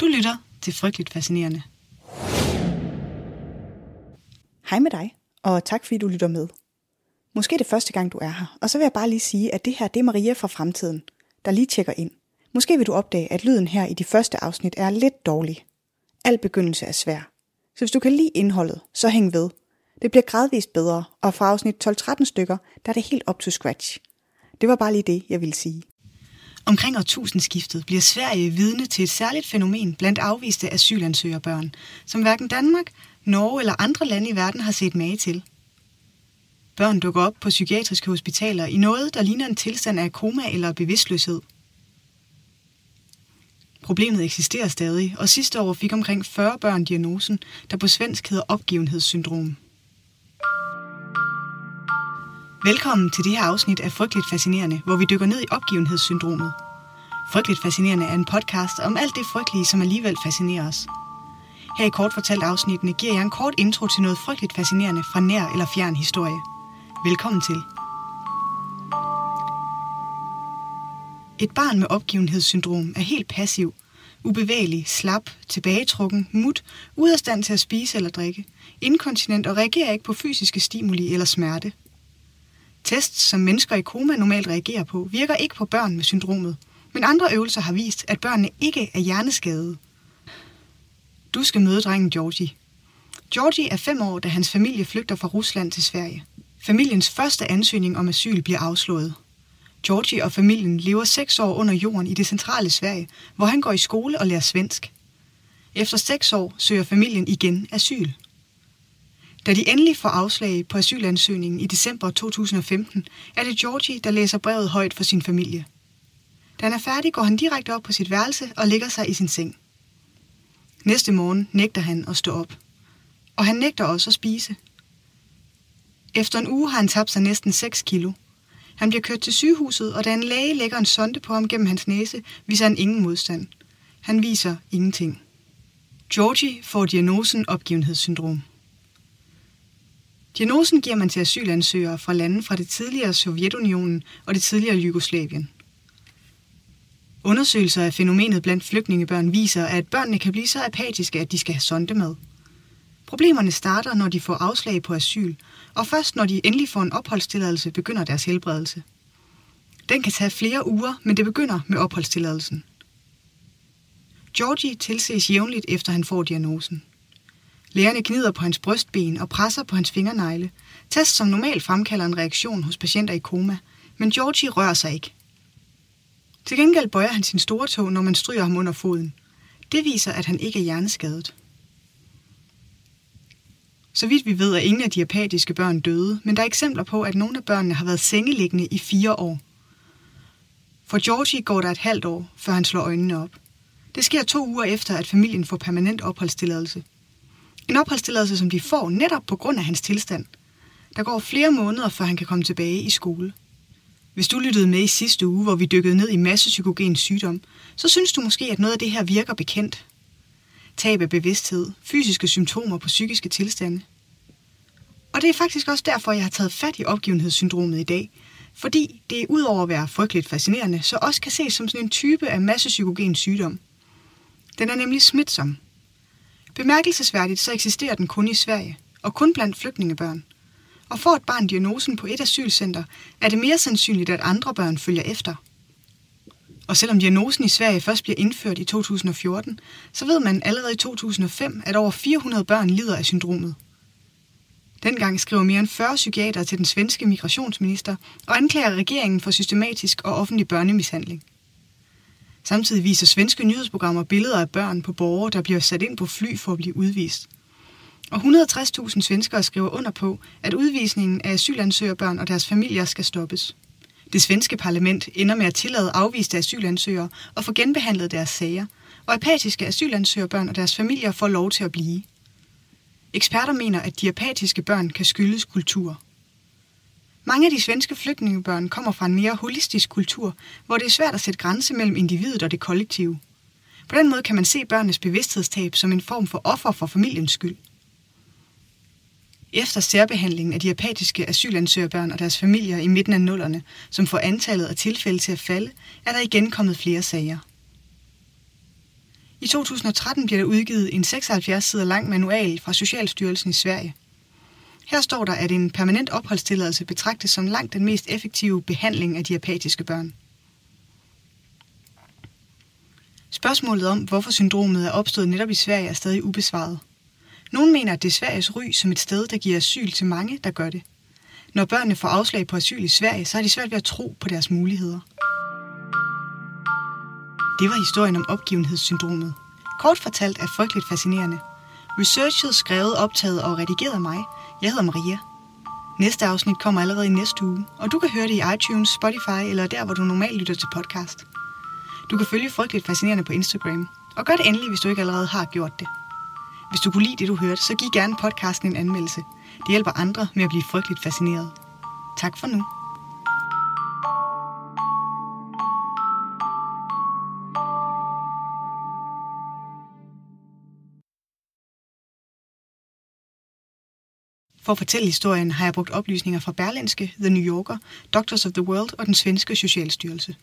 Du lytter til Frygteligt Fascinerende. Hej med dig, og tak fordi du lytter med. Måske er det første gang, du er her, og så vil jeg bare lige sige, at det her det er Maria fra fremtiden, der lige tjekker ind. Måske vil du opdage, at lyden her i de første afsnit er lidt dårlig. Al begyndelse er svær. Så hvis du kan lide indholdet, så hæng ved. Det bliver gradvist bedre, og fra afsnit 12-13 stykker, der er det helt op to scratch. Det var bare lige det, jeg ville sige. Omkring årtusindskiftet bliver Sverige vidne til et særligt fænomen blandt afviste asylansøgerbørn, som hverken Danmark, Norge eller andre lande i verden har set mage til. Børn dukker op på psykiatriske hospitaler i noget, der ligner en tilstand af koma eller bevidstløshed. Problemet eksisterer stadig, og sidste år fik omkring 40 børn diagnosen, der på svensk hedder opgivenhedssyndrom. Velkommen til det her afsnit af Frygteligt Fascinerende, hvor vi dykker ned i opgivenhedssyndromet. Frygteligt Fascinerende er en podcast om alt det frygtelige, som alligevel fascinerer os. Her i kort fortalt afsnittene giver jeg en kort intro til noget frygteligt fascinerende fra nær eller fjern historie. Velkommen til. Et barn med opgivenhedssyndrom er helt passiv, ubevægelig, slap, tilbagetrukken, mut, ude af stand til at spise eller drikke, inkontinent og reagerer ikke på fysiske stimuli eller smerte. Tests, som mennesker i koma normalt reagerer på, virker ikke på børn med syndromet, men andre øvelser har vist, at børnene ikke er hjerneskadede. Du skal møde drengen Georgie. Georgie er fem år, da hans familie flygter fra Rusland til Sverige. Familiens første ansøgning om asyl bliver afslået. Georgie og familien lever seks år under jorden i det centrale Sverige, hvor han går i skole og lærer svensk. Efter seks år søger familien igen asyl. Da de endelig får afslag på asylansøgningen i december 2015, er det Georgie, der læser brevet højt for sin familie. Da han er færdig, går han direkte op på sit værelse og ligger sig i sin seng. Næste morgen nægter han at stå op. Og han nægter også at spise. Efter en uge har han tabt sig næsten 6 kilo. Han bliver kørt til sygehuset, og da en læge lægger en sonde på ham gennem hans næse, viser han ingen modstand. Han viser ingenting. Georgie får diagnosen opgivenhedssyndrom. Diagnosen giver man til asylansøgere fra lande fra det tidligere Sovjetunionen og det tidligere Jugoslavien. Undersøgelser af fænomenet blandt flygtningebørn viser, at børnene kan blive så apatiske, at de skal have sondemad. Problemerne starter, når de får afslag på asyl, og først når de endelig får en opholdstilladelse, begynder deres helbredelse. Den kan tage flere uger, men det begynder med opholdstilladelsen. Georgie tilses jævnligt efter han får diagnosen. Lægerne gnider på hans brystben og presser på hans fingernegle. Test som normalt fremkalder en reaktion hos patienter i koma, men Georgie rører sig ikke. Til gengæld bøjer han sin store tog, når man stryger ham under foden. Det viser, at han ikke er hjerneskadet. Så vidt vi ved, er ingen af de apatiske børn døde, men der er eksempler på, at nogle af børnene har været sengeliggende i fire år. For Georgie går der et halvt år, før han slår øjnene op. Det sker to uger efter, at familien får permanent opholdstilladelse. En opholdstilladelse, som de får netop på grund af hans tilstand. Der går flere måneder, før han kan komme tilbage i skole. Hvis du lyttede med i sidste uge, hvor vi dykkede ned i massepsykogen sygdom, så synes du måske, at noget af det her virker bekendt. Tab af bevidsthed, fysiske symptomer på psykiske tilstande. Og det er faktisk også derfor, jeg har taget fat i opgivenhedssyndromet i dag, fordi det udover at være frygteligt fascinerende, så også kan ses som sådan en type af massepsykogen sygdom. Den er nemlig smitsom. Bemærkelsesværdigt så eksisterer den kun i Sverige, og kun blandt flygtningebørn – og får et barn diagnosen på et asylcenter, er det mere sandsynligt, at andre børn følger efter. Og selvom diagnosen i Sverige først bliver indført i 2014, så ved man allerede i 2005, at over 400 børn lider af syndromet. Dengang skriver mere end 40 psykiater til den svenske migrationsminister og anklager regeringen for systematisk og offentlig børnemishandling. Samtidig viser svenske nyhedsprogrammer billeder af børn på borgere, der bliver sat ind på fly for at blive udvist – og 160.000 svenskere skriver under på, at udvisningen af asylansøgerbørn og deres familier skal stoppes. Det svenske parlament ender med at tillade afviste asylansøgere og få genbehandlet deres sager, og apatiske asylansøgerbørn og deres familier får lov til at blive. Eksperter mener, at de apatiske børn kan skyldes kultur. Mange af de svenske flygtningebørn kommer fra en mere holistisk kultur, hvor det er svært at sætte grænse mellem individet og det kollektive. På den måde kan man se børnenes bevidsthedstab som en form for offer for familiens skyld. Efter særbehandlingen af de apatiske asylansøgerbørn og deres familier i midten af nullerne, som får antallet af tilfælde til at falde, er der igen kommet flere sager. I 2013 bliver der udgivet en 76 sider lang manual fra Socialstyrelsen i Sverige. Her står der, at en permanent opholdstilladelse betragtes som langt den mest effektive behandling af de apatiske børn. Spørgsmålet om, hvorfor syndromet er opstået netop i Sverige, er stadig ubesvaret. Nogle mener, at det er Sveriges ry som et sted, der giver asyl til mange, der gør det. Når børnene får afslag på asyl i Sverige, så har de svært ved at tro på deres muligheder. Det var historien om opgivenhedssyndromet. Kort fortalt er frygteligt fascinerende. Researchet, skrevet, optaget og redigeret af mig. Jeg hedder Maria. Næste afsnit kommer allerede i næste uge, og du kan høre det i iTunes, Spotify eller der, hvor du normalt lytter til podcast. Du kan følge Frygteligt Fascinerende på Instagram, og gør det endelig, hvis du ikke allerede har gjort det. Hvis du kunne lide det, du hørte, så giv gerne podcasten en anmeldelse. Det hjælper andre med at blive frygteligt fascineret. Tak for nu. For at fortælle historien har jeg brugt oplysninger fra Berlinske, The New Yorker, Doctors of the World og den svenske Socialstyrelse.